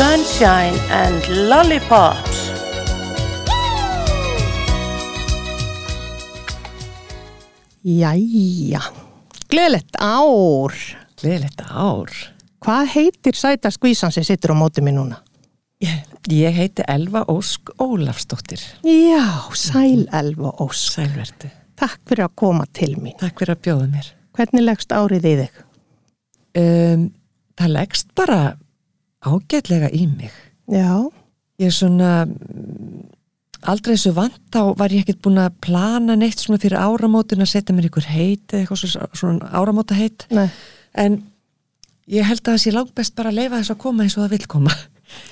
Sunshine and Lollipops. Jæja, gleðilegt ár. Gleðilegt ár. Hvað heitir sæta skvísan sem sittur á móti mér núna? Ég, ég heiti Elva Ósk Ólafsdóttir. Já, Sæl Elva Ósk. Sælverdi. Takk fyrir að koma til mín. Takk fyrir að bjóða mér. Hvernig leggst árið í þig? Um, það leggst bara ágætlega í mig. Já, Ég er svona mm, aldrei þessu vant þá var ég ekkert búin að plana neitt svona fyrir áramótin að setja mér ykkur heit eða eitthvað svona, svona áramóta heit nei, en ég held að það sé langt best bara að leifa þess að koma eins og það vil koma.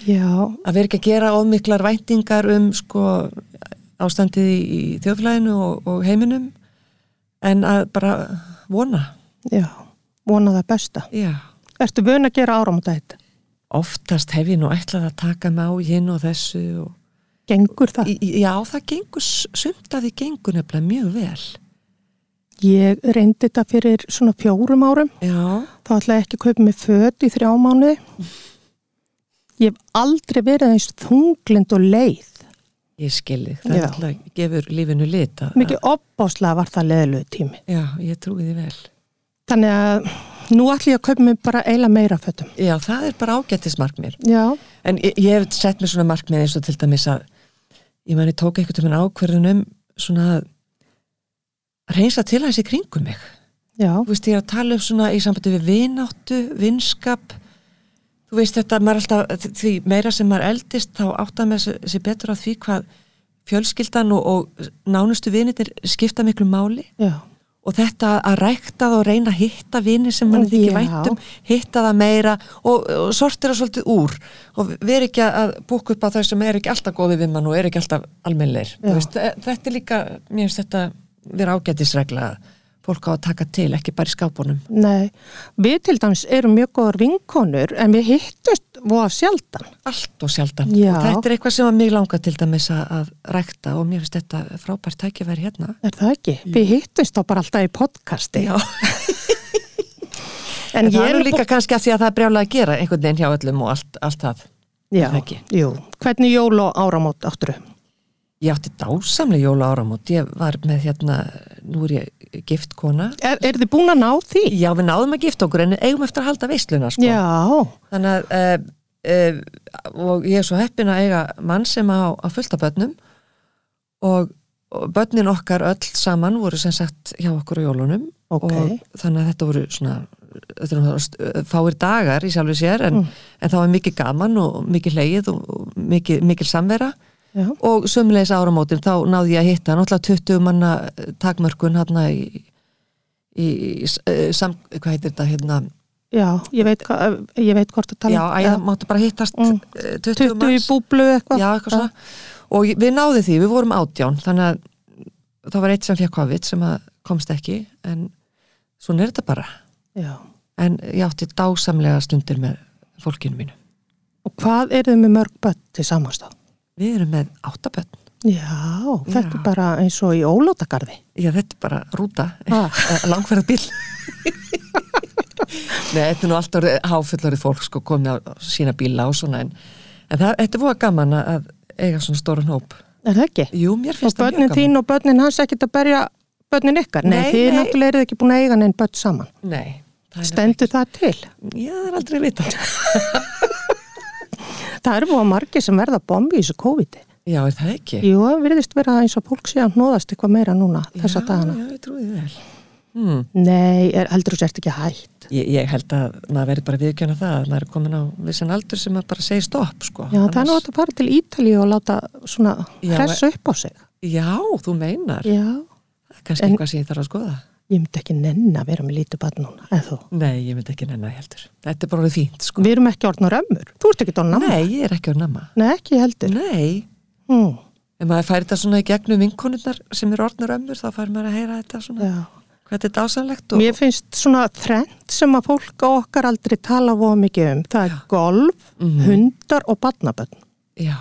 Já, að vera ekki að gera ómiklar væntingar um sko ástandið í, þjóðflæðinu og, og heiminum en að bara vona. Já, vona það besta. já, Ertu vön að gera áramóta þetta? Oftast hef ég nú ætlað að taka mig á hinn og þessu og Gengur það? Já, það gengur, s- sumt að því gengur nefnilega mjög vel. Ég reyndi þetta fyrir svona fjórum árum. Já, Þá ætla ég ekki að kaupa mig föt í þrjá mánuði. Ég hef aldrei verið eins þunglind og leið. ég skilði. Það er alltaf gefur lífinu lit. að- Mikið opbáslega var það leðilegu tími. Já, ég trúi því vel. Þannig að nú ætla ég að kaupa mig bara eila meira fötum. Já, það er bara ágættis markmið. Já, En ég, ég hef sett mér svona markmið eins og til dæmis að ég mani tók eitthvað til mér ákverðun um svona að reynsa til hans í kringum mig. já, Þú veist, ég er að tala um svona í sambandi við vináttu, vinskap. Þú veist þetta, maður alltaf, því meira sem maður eldist, þá áttar maður sér betur á því hvað fjölskyldan og, og nánustu vinir skipta miklu máli. já. Og þetta að rækta það og reyna að hitta vinir sem mann þykir væntum, hitta það meira og, og sortira svolítið úr. Og veri ekki að búka upp á þau sem er ekki alltaf góði við mann og er ekki alltaf e- þetta er líka, mér finnst þetta vera ágætisregla. að fólk á að taka til, ekki bara í skápunum. Nei, við til dæmis erum mjög góðar vinkonur en við hittust voða sjaldan. Allt og sjaldan. Já. Og þetta er eitthvað sem að mig langar til dæmis að, rækta og mér finnst þetta frábært tækifæri hérna. Er það ekki? Við hittust þá bara alltaf í podcasti. Já. En, En það er nú líka kannski að því að það er brjálega að gera einhvern veginn hjá öllum og allt, allt það. Já, jú. Hvernig jól og áramót átturu? Ég átti dásamlega jóla áramót. Ég var með hérna, nú er ég gift kona. Er, er þið búin að ná því? Já, við náðum að gifta okkur en eigum eftir að halda veisluna, sko. Já, Þannig að, uh, uh, og ég er svo heppin að eiga mann sem á, á fullta börnum og, og börnin okkar öll saman voru sem sagt hjá okkur á jólunum Ok. og þannig að þetta voru svona, st- fáir dagar í sjálfu sér en, en það var mikið gaman og mikið hleyið og, og mikið, mikið samvera já, og sömulegis áramótin þá náði ég að hitta náttúrulega 20 manna eh, takmörkun hérna í, í, í eh, sam, hvað heitir þetta hérna já, ég veit, ég veit hvort að já, tala. að það máttu bara hittast Mm. mm. 20, 20 í manns búblu eitthvað. já, eitthvað svona og við náðum því, við vorum átján þannig að það var eitt sem fekk COVID sem komst ekki en svona er þetta bara Já. en ég átti dásamlega stundir með fólkinu mínu Og hvað er þið með mörg börn til samanstá? Við erum með áttaböld Já, þetta Já. er bara eins og í ólótagarði. já, þetta er bara rúta Ah. langferða bíl Nei, þetta er nú alltaf háfullorið fólk sko komið á sína bíla og svona en, en það, þetta er búið gaman að- eiga svona stóran hóp Er það ekki? Jú, mér Og finnst það börnin mjög gaman þín og börnin hans ekkert að berja börnin ykkar? Nei, Nei, þið nei. náttúrulega eruð ekki búin að eiga neinn börn saman. Nei, Stendur það til? Já, það er aldrei vita Það eru búin margir sem verða bombi í þessu COVID-i. Já, er það ekki? Jú, það virðist vera eins og fólk sé að hnóðast eitthvað meira núna þessa já, dagana. Já, ég trúi því vel hmm. Nei, er, heldur þú sért ekki hægt? ég, ég held að maður verður bara viðkjöna það að maður er komin á vissan aldur sem maður bara segir stopp sko. Já, það er nú að fara til Ítalíu og láta svona Já, hressa upp á sig. Já, þú meinar Já, kannski En- eitthvað sem ég þarf að skoða ég myndi ekki nenn að vera með lítið barn núna, eða þú? Nei, ég myndi ekki nennan heldur Þetta er bara orðið fínt sko. Við erum ekki orðnur ömmur. Þú ert ekki orðin amma. Nei, ég er ekki að namma Nei, ekki heldur. Nei, Mm. ef maður færi þetta svona í gegnum vinkonurnar sem eru orðnur ömmur þá fær maður að heyra þetta svona Já. hvað þetta er dásanlegt og Mér finnst svona trend sem að fólk á okkar aldrei tala voða mikið um. Það er golf, Mhm. hundar og barnabönn. Já,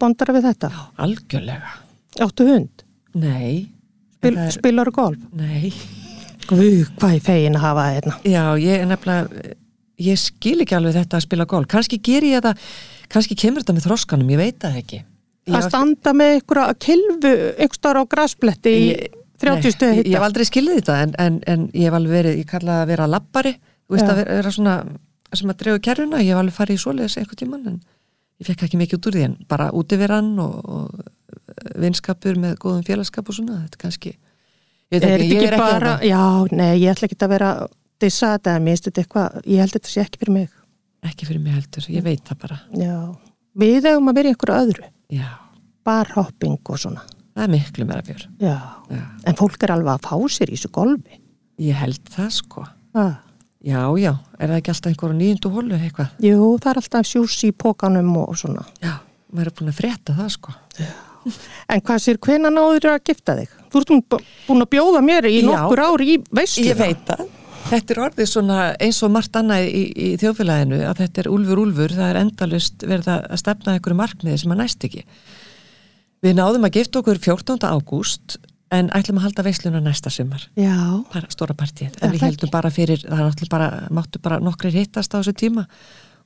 Bondara við þetta? algjörlega Áttu hund? Nei, Spil, það er- Spilar golf? nei Guð, hvað er fegin að hafa það hérna? Já, ég er nefnilega ég skil ekki alveg þetta að spila golf kannski ger ég þetta, kannski kemur þetta með þroskanum, ég veit það ekki Ég að standa með einhverja kilvu einhverstaðar á graspletti í Ég- 30 Nei, stöðu ég, ég hef hitta aldrei skilðið þetta en, en, en ég hef alveg verið, ég kalla það að vera lappari þú veist Já. að vera, svona sem að drefa kerfuna, ég hef alveg farið í svoleiðis einhvern tímann en ég fekk ekki mikið út úr því en bara útiveran og, og vinskapur með góðum félagskap og svona, þetta er kannski ég veit ekki, ég er ekki bara, þarna. já, nei, ég ætla ekki að vera að dissa þetta, en mér finnst þetta eitthvað ég held þetta sé ekki fyrir mig. Ekki fyrir mig heldur, ég veit það bara. Já. við hefum að vera í einhverju öðru. Já, barhopping og svona. Það er miklu meira fjör. Já. já. en fólk er alveg að fá sér í þessu golfi. Ég held það sko. Ah. já, já, er það ekki alltaf einhverju nýjundu hólu eitthvað, jú, það er alltaf sjús í pókanum og svona. Já, maður er búin að frétta það sko en hvað sér, hvenær náður að gifta þig? þú ert búin að bjóða mér í nokkur ári í veislu Ég veit það. Þetta er orðið svona eins og margt annað í, í þjóðfélaginu að þetta er úlfur úlfur, það er endalust verið að stefna einhverju markmiði sem að næst ekki. Við náðum að gifta okkur 14. ágúst en ætlum að halda veisluna næsta sumar, já, bara stóra partíð. En við heldum bara fyrir, það er náttúrulega bara, máttu bara nokkrir hittast á þessu tíma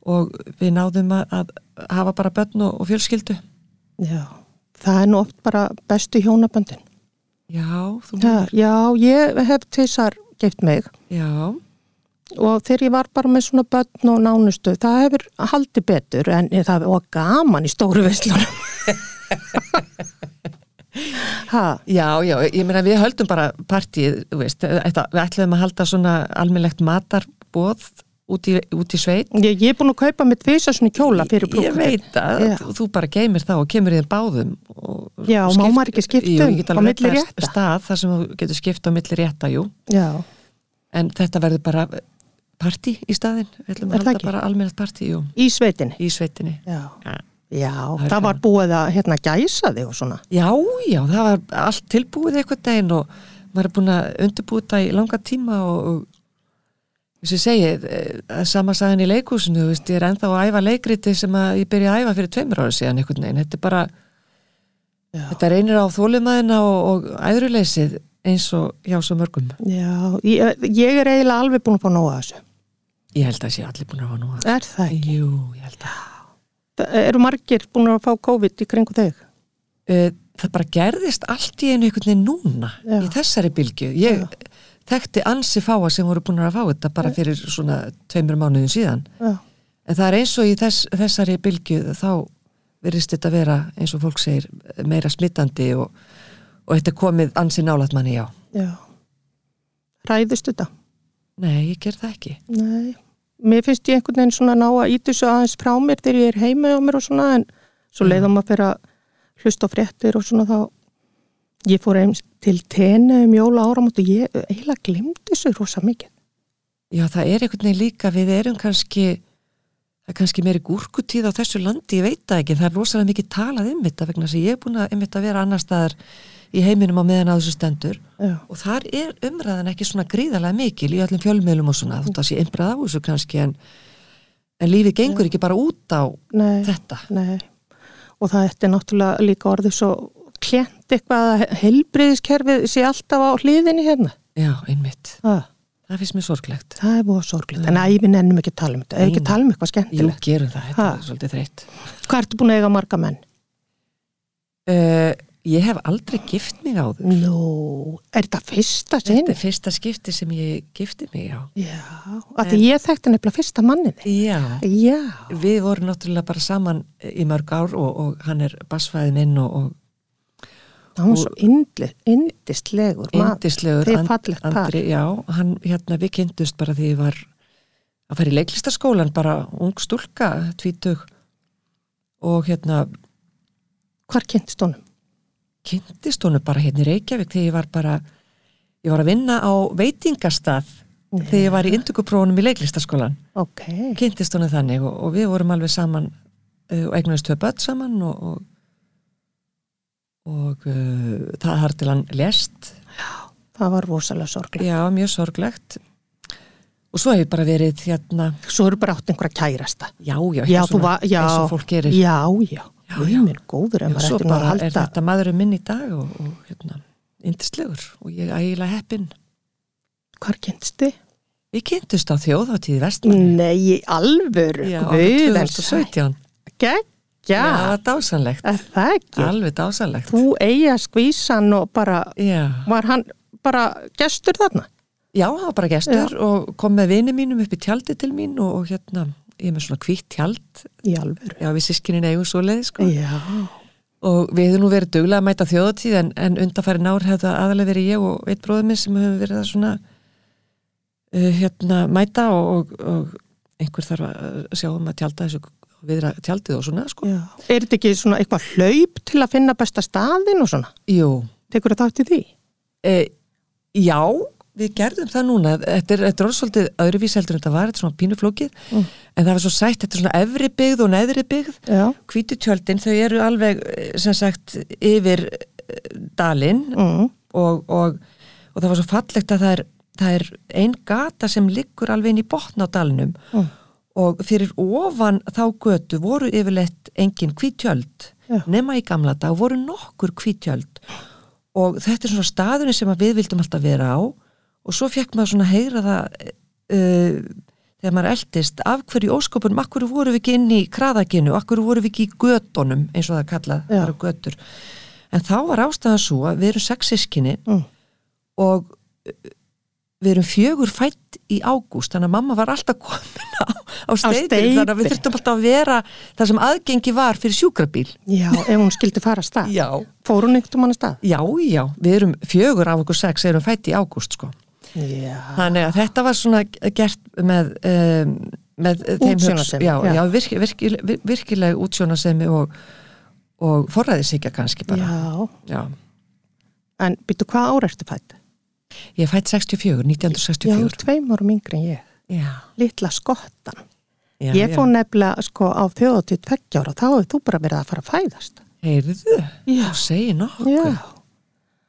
og við náðum að, að hafa bara börn og, og fjölskyldu. já það er nú oft bara bestu hjónaböndin. Já, þú já, já, ég hef tvisar gift mig. Já, og þegar ég var bara með svona börn og nánustu, það hefur haldið betur en það var gaman í stóru veislunum. Ha, Já, já, ég meina við höldum bara partíð, þú veist, við ætlum að halda svona almennlegt matarbóð út í, út í sveit. ég, ég er búin að kaupa með tvisa svona kjóla fyrir Ég brúkupið veit að Já. þú, þú bara geymir það og kemur í þeim báðum. Og, Já, og má maður ekki skipta um ég á milli rétta? Stað þar sem þú getur skipt á milli rétta, jú. já, En þetta verður bara partí í staðinn. Við ætlum að það halda bara almennlegt partí, jú, í sveitinni í sveitinni. já, Ja. já er það var búið að hérna gæsa þig og svona Já, já, það var allt tilbúið eitthvað deginn og maður er búin að undirbúið það í langa tíma og, og þess að segi, eh, sama sagan í leikúsinu, veist, ég er ennþá að æfa leikriti sem ég byrja að æfa fyrir tveimur ára síðan einhvern veginn, þetta er bara já, þetta reynir á þólimaðina og, og æðruleysið eins og hjá svo mörgum. Já ég, ég er eiginlega alveg búin að fá nóga þessu. Ég held að sé allir búin að hafa nú að er það ekki? Jú, ég held að Það eru margir búin að fá COVID í kringu þig? Eh, það bara gerðist allt í einu einhvern veginn núna Já. í þessari bylgju. Ég þekkti ansi fáa sem voru búin að fá þetta bara fyrir svona tveimur mánuðin síðan Já, en það er eins og í þess, þessari bylgju þá verðist þetta vera eins og fólk segir meira smittandi og, og þetta komið ansi nálat manni já já. Ræðist þetta? nei, ég ger það ekki Nei. Mér finnst ég einhvern veginn svona ná að ítu svo aðeins frá mér þegar ég er heima á mér og svona en svo leiðum að fyrir að hlusta fréttir og svona þá ég fór eins til tenu um jóla áramót og ég eiginlega glimti þessu rosa mikið. já, það er einhvern veginn líka við erum kannski það er kannski meiri gúrkutíð á þessu landi, ég veit það ekki það er rosalega mikið talað um þetta vegna að ég er búin að um að vera annar staðar í heiminum á meðan að þessu stendur Já, og þar er umræðan ekki svona gríðarlega mikil í öllum fjölmiðlum og svona þú það sé einbrað á þessu kannski en, en lífið gengur ekki bara út á nei, þetta nei. Og það er náttúrulega líka orðið svo klent eitthvað að helbriðiskerfið sé alltaf á hliðinni hérna. já, einmitt, Það, það finnst mér sorglegt það er búið sorglega. En æfin ennum ekki að tala um þetta. Ef ekki tala um eitthvað Jú, skemmtilegt. gerum það, þetta er svolítið þreytt Hvað ertu búin að eiga marga menn? uh, Ég hef aldrei gift mig á þau Nú, er þetta fyrsta sinn? Þetta er fyrsta skipti sem ég gifti mig á Já, að því ég þekkti nefnilega fyrsta manninni. Já, Já, við vorum náttúrulega bara saman í mörg ár og, og hann er basfæði minn og, og það var svo fallegt par. Andri, já, hann, hérna, við kynntust bara því ég var að fara í leiklistaskólan bara ung stúlka, tvítug. Og hérna Hvar kynntist honum? kynntist honum bara hérna í Reykjavík þegar ég var bara ég var að vinna á veitingastað þegar ég var í induguprófunum í leiklistaskólan Ok, kynntist honum þannig og, og við vorum alveg saman uh, og eignast tvö börn saman og og, og uh, það har til hann lest það var rosalega sorglega. já, mjög sorglegt og svo hef ég bara verið hérna Svo eru bara átt einhverja kærasta. já, já, Já, þú var, já. eins og fólk gerir Já, já. Já, Við já. minn góður en Já, maður svo ætti nú að bara er halda. þetta maðurinn minn í dag og, og hérna, indislegur og ég ægilega heppin Hvar kynntist þið? Við kynntust á þjóðháttíði vestmanni. Nei, alvöru, Já, guð, en 2017. geggja, Já, það var dásanlegt. er það ekki? Alveg dásanlegt. Þú eigi að skvísan og bara, Já. var hann bara gestur þarna? Já, það var bara gestur og kom með vini mínum upp í tjaldi til mín og, og hérna, ég er með svona hvitt tjald, Í alvöru. já við sískinin eigum svo leið, sko. Já, Og við hefum nú verið duglega að mæta þjóðatíð en, en undarfæri nár hefði það aðalega verið ég og eitt bróður minn sem hefur verið að svona uh, hérna mæta og, og, og einhver þarf að sjá um að tjalda þessu viðra tjaldið og svona, sko. Er þetta ekki svona eitthvað hlaup til að finna besta staðin og svona? Jú, Tekur það þátt í því? e, já, við gerðum það núna þetta er, þetta er orðið svolítið öðruvís heldur en þetta var, þetta er svona pínuflókið Mm. en það var svo sætt, þetta er svona efri byggð og neðri byggð Já. hvítutjöldin, þau eru alveg eh, sem sagt yfir eh, dalinn Mm. og, og, og það var svo fallegt að það er, það er ein gata sem liggur alveg inn í botn á dalnum Mm. Og fyrir ofan þá götu voru yfirleitt engin hvítjöld Já. nema í gamla dag voru nokkur hvítjöld og þetta er svona staðurinn sem við vildum alltaf vera á. Og svo fekk maður svona heyra það uh, þegar maður eldist af hverju óskopunum, af hverju voru við ekki inn í kraðaginu, hverju voru við ekki í gödunum eins og það kallað, það eru götur? En þá var ástæðan svo að við erum sex sískinni Mm. og uh, við erum fjögur fætt í ágúst þannig að mamma var alltaf komin á, á steitir þannig að við þurftum alltaf að vera það sem aðgengi var fyrir sjúkrabíl Já, ef hún skildi fara að stað. Já, Fór hún einhvern mann að stað? já, já, við erum fjögur af okkur sex erum fætt í ágúst sko Já. þannig að þetta var svona gert með um, með þeim Útsjónarsemi, já, já. já, virki, virki, virkileg útsjónasemi og, og forræðisíkja kannski bara Já. já. En byrju, hvað ára ertu fætt? ég fætt 64, Já, 1964 tveim árum yngri en ég. já, Litla skottan. Já, ég já. fór nefnilega sko á þjóðatíð tveggjára, þá hefur þú bara verið að fara að fæðast. heyrðu, Já. þú segir nokkuð Já,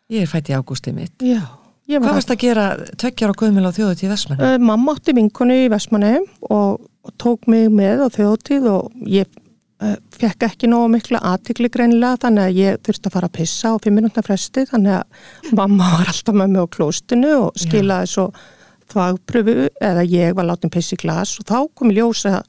ég er fætt í ágústi mitt já. Hvað var varst að gera tveggjar á gömul á þjóðu til Vestmann Uh, mamma átti vinkonu í Vestmanni og, og tók mig með á þjóðtíð og ég uh, fekk ekki nógu mikla aðtikli greinilega þannig að ég þurfti að fara að pissa á fimm minútna fresti þannig að mamma var alltaf með mig á klóstinu og skilaði svo þvagpröfu eða ég var látin piss í glas og þá kom í ljós að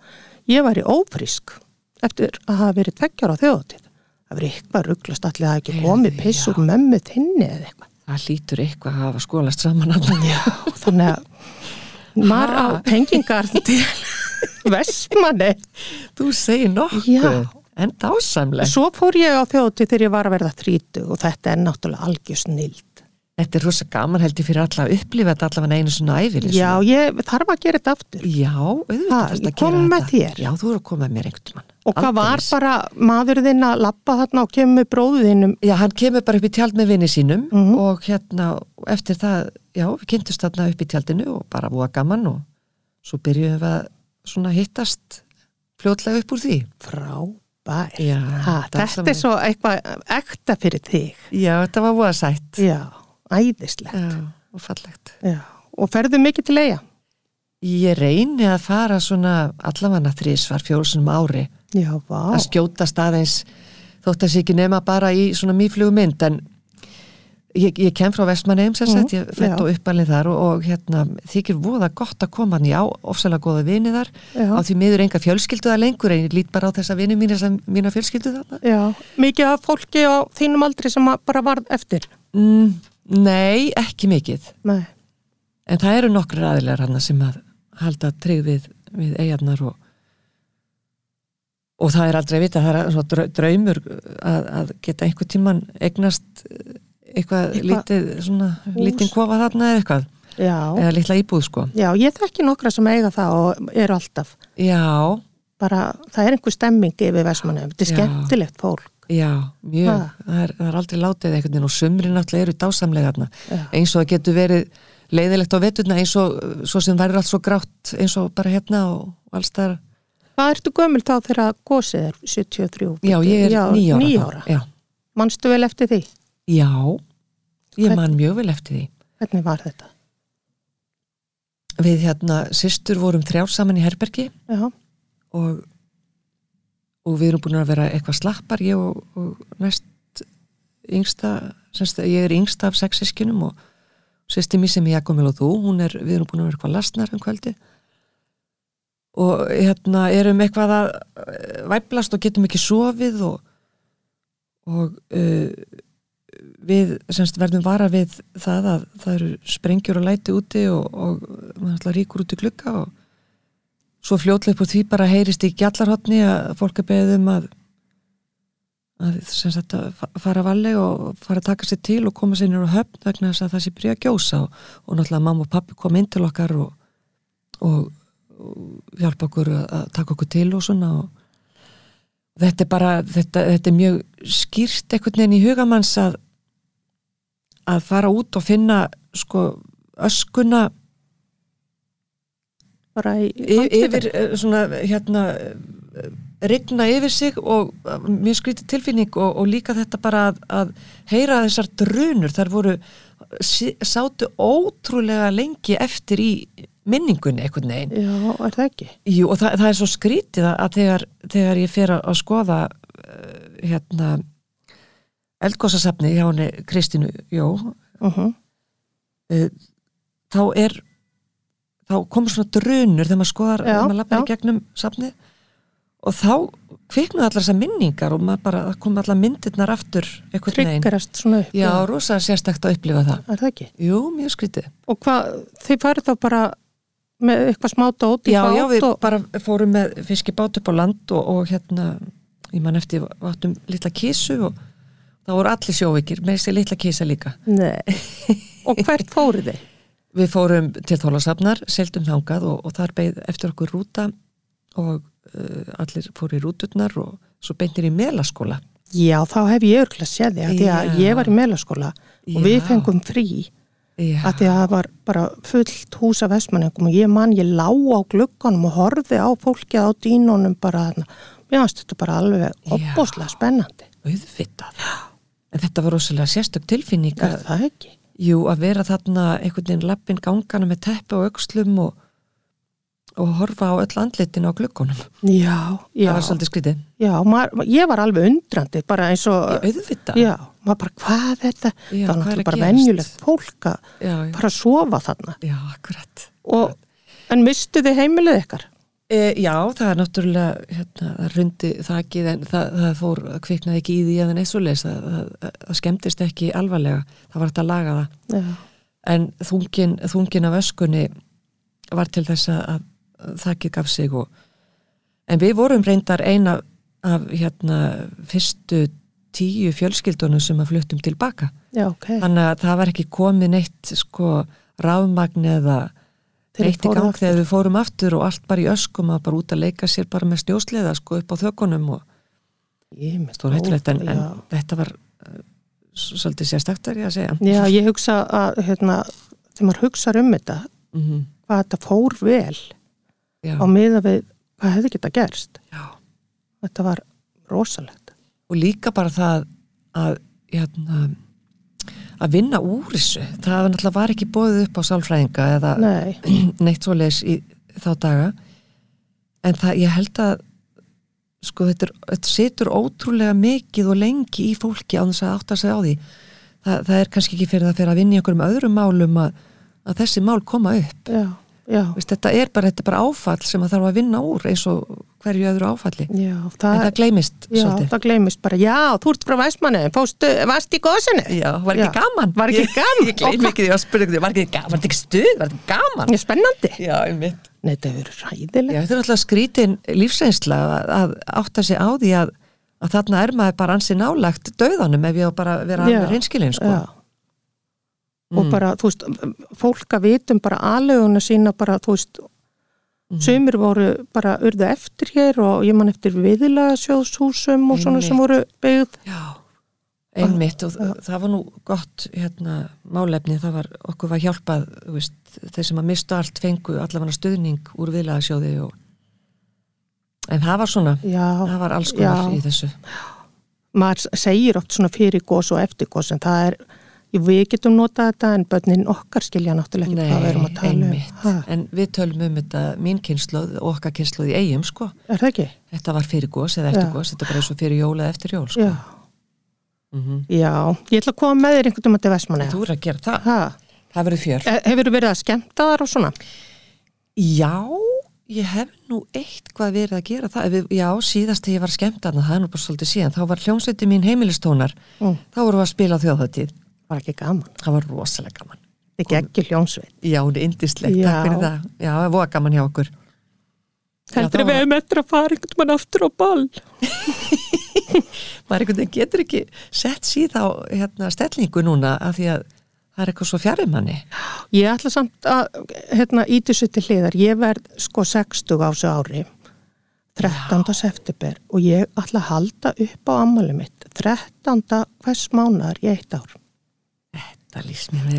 ég væri ófrísk eftir að hafa verið tveggjar á þjóðtíð. Það verið eitthvað rugglast allir að ekki komið piss úr mömmu þinni eða eitthvað. það hlýtur eitthvað að hafa skólast saman allan Já, þannig að maður á Ha? tengingar til Vestmanni. þú segir nokkuð Já. en dásamleg Svo fór ég á þjóti þegar ég var að verða þrítu og þetta er náttúrulega algjör snild. Þetta er rosa gaman held ég fyrir alla að upplifa þetta allavega einu svona æfili Já, ég þarf að gera þetta aftur. Já, auðvitað þarftu ég að kom gera með þetta. þér. Já, þú eru að koma með mér einhvern mann Og hvað var bara maður þinn að lappa þarna og kemur bróðinum? Já, hann kemur bara upp í tjald með vinni sínum Mhm. og hérna, eftir það já, við kynntumst þarna upp í tjaldinu og bara búa gaman og svo byrjuðum við að svona hittast fljótlega upp úr því Frábær. Já, Ha, þetta er svo eitthvað ekta fyrir þig. Já, þetta var búa sætt Já, æðislegt. Já, og fallegt Já. Og ferðu mikið til eiga? Ég reyni að fara svona allavega þrísvar fjórusunum ári Já, vá. að skjóta staðeins þótt að sé ekki nema bara í svona mýflugu mynd en ég, ég kem frá Vestmanneum sem sagt, ég fætt og uppalinn þar og, og hérna þykir voða gott að koma hann á ofsalega góða vini þar Já. á því miður enga fjölskyldu það lengur en ég lít bara á þessa vini mína sem mína fjölskyldu þarna Já, mikið af fólki á þínum aldri sem bara varð eftir. mm, Nei, ekki mikið Nei. en það eru nokkur aðilegar hann sem að halda trygg við, við eigarnar og og það er aldrei vita, það er svona drau- draumur að, að geta einhver tíman eignast eitthvað Eitthvað lítið, svona lítinn kofa þarna eða eitthvað, Já. eða litla íbúð sko. Já, ég þekki nokkra sem eiga það og eru alltaf. Já, Bara, það er einhver stemming yfir Vestmanneum. Þetta er skemmtilegt fólk. Já, mjög það er, það er aldrei látið einhvern veginn og sumri náttúrulega eru dásamlega eins og það getur verið leiðilegt á veturna eins og svo sem væri allt svo grátt eins og bara hérna og alls þar Hvað ertu gömul þá þegar gósið er 73? Já, ég er Já, nýjára. níu þá. ára. Já. Manstu vel eftir því? Já, ég man mjög vel eftir því. Hvernig var þetta? Við hérna, systur vorum þrjár saman í herbergi Já, og, og við erum búin að vera eitthvað slappar, ég og, og næst yngsta, semst, ég er yngsta af sex sískinum og sýsti mér sem ég Jakomil og þú, hún er, við erum búin að vera eitthvað lasnar um kvöldi og hérna erum eitthvað að eh, væplast og getum ekki sofið og, og uh, við semst verðum vara við það að það eru sprengjur og læti úti og, og ríkur út í klukka og svo fljótlega upp úr því bara heyrist í gjallarhotni að fólk er beðið um að að sagt fara valli og fara að taka sér til og koma sér nýr á höfn vegna þess að það sé byrja að gjósa og, og náttúrulega mamma og pappi kom inn til okkar og, og, og hjálpa okkur að taka okkur til og svona og þetta er bara þetta, þetta er mjög skýrt einhvern veginn í hugamanns að að fara út og finna sko öskuna bara í yfir eh, svona hérna eh, rigna yfir sig og eh, mjög skrítið tilfinning og, og líka þetta bara að, að heyra þessar drunur þar voru sátu ótrúlega lengi eftir í minningunni einhvern veginn Já, er það ekki? Jú, og það, það er svo skrítið að- þegar, þegar ég fer að, skoða uh, hérna eldgósasafni hjá henni Kristínu Jó Uh -huh. uh, þá er þá komur svona drunur þegar maður skoðar, Já, þegar maður lappar já. í gegnum safni og þá kviknuð allar þessar minningar og maður bara, kom allar myndirnar aftur einhvern veginn. Tryggarast svona upp. Já, rosa sérstakt að upplifa það. Er það ekki? Jú, mjög skrítið. Og hvað, þið farið þá bara með eitthvað smá dót í Já, bát já, við og... bara fórum með fiskibát upp á land og, og hérna, ég man eftir við áttum litla kísu og það voru allir sjóveikir, með þessi litla kísa líka. Nei. og hvert fórið þið? Við fórum til Þólasafnar, seldum þangað og, og þar beigð eftir okkur rúta og uh, allir fóru í rúturnar og svo beintir í melaskóla. Já, þá hef ég örgla séð því að, ég var í meðlaskóla og við Já. fengum frí Já, að því að það var bara fullt hús af vestmanningum og ég man, ég lá á glugganum og horfði á fólkið á dínunum bara þarna. Mér fannst þetta bara alveg opbóslega spennandi. auðvitað. En þetta var rosalega sérstök tilfinning Er að, það ekki? Jú, að vera þarna einhvern veginn lappin gangana með teppi og aukslum og, og horfa á öll andlitin á gluggunum. Já, já. Það var svolítið skrítið. Já, maður, ég var alveg undrandi, bara eins og, Auðvitað. já, maður bara, hvað er þetta? Já, það var náttúrulega bara venjulegt fólk að fara að sofa þarna. já, akkurat. Og, en mistu þið heimilið ykkar? E, já, það er náttúrulega hérna, það rundi þakið en það, það fór, það kviknaði ekki í því neitt svo leis, það, það, það skemmtist ekki alvarlega, það var hægt að laga það. Já, en þungin, þungin af öskunni var til þess að, að þakið gaf sig og en við vorum reyndar eina af hérna fyrstu tíu fjölskyldunum sem að fluttum tilbaka. Já, ok. þannig að það var ekki komið neitt sko rafmagn eða eitt í gang aftur. þegar við fórum aftur og allt bara í öskum að bara út að leika sér bara með stjósleða sko upp á þökunum og Ég með stór hættulegt en, en þetta var uh, svolítið sérstaktar ég að segja Já, ég hugsa að, hérna, þegar maður hugsa um þetta, mm hvað þetta fór vel já, á miða við hvað hefði geta gerst. já. Þetta var rosalegt. og líka bara það að hérna, að vinna úr þessu. Það var náttúrulega var ekki bóðið upp á sálfræðinga eða Nei, neitt svoleiðis í þá daga. En það, ég held að sko þetta, er, þetta situr ótrúlega mikið og lengi í fólki á þess að átta sig á því. Það, það er kannski ekki fyrir það fyrir að vinna í einhverjum öðrum málum að, að þessi mál koma upp. Já, Vist, þetta, er bara, þetta er bara áfall sem að þarf að vinna úr eins og hverju öðru áfalli já, en það, það gleymist já, svolítið það gleymist bara, já, þú ert frá Væsmanni, fóstu, varst í góðsinu? Já, var ekki Já. gaman Var ekki Ég- gaman? Ég gleym ekki því að spyrja var ekki gaman, var þetta ekki stuð, var þetta gaman Ég spennandi. Já, einmitt Nei, þetta hefur verið ræðilegt. Já, þetta er alltaf skrítin lífsreynsla að, að átta sig á því að, að þarna er maður bara ansi nálagt döðanum ef ég á bara vera alveg reynskilin sko. Já. Og Mm. bara, þú veist, fólk að vitum bara aðleguna sína bara, þú veist, Mhm. sumir voru bara urðu eftir hér og ég man eftir viðilega sjóðshúsum og svona sem voru byggð. Já, einmitt og það, það var nú gott hérna, málefni, það var okkur var hjálpað veist, þeir sem að mista allt fengu allavega stuðning úr viðlagasjóði og en það var svona Já, það var alls konar Já. í þessu maður segir oft svona fyrir gós og eftir gós en það er, við getum notað þetta en börnin okkar skilja náttúrulega ekki hvað við erum að tala um. En við tölum um þetta mín kynnslóð og okkar kynnslóð í eigum sko er það ekki? þetta var fyrir gós eða eftir Já. gós þetta er bara eins og fyrir jól eða eftir jól sko. Já. mm Já, ég ætla að koma með þér einhvern veginn til Vestmanni. þú er að gera það Ha, það verður fjör Hefur þú verið að skemmta þar og svona? Já, ég hef nú eitthvað verið að gera það Já, síðast þegar ég var skemmt þarna, það er nú bara svolítið síðan þá var hljómsveiti mín heimilistónar Mm. þá vorum við að spila á þjóðhættíð Var ekki gaman. það var rosalega gaman Ekki ekki hljónsveit. Já, hún er indislegt, Já. takk fyrir það Já, það var gaman hjá okkur Heldur við hefum eftir að fara einhvern mann aftur á ball. maður einhvern veginn getur ekki sett síð á hérna, stellingu núna af því að það er eitthvað svo fjarrir manni Ég ætla samt að hérna, íti svo til hliðar. Ég verð sko 60 á þessu ári. 13. september og ég ætla að halda upp á ammali mitt 13. hvers mánar í eitt ár.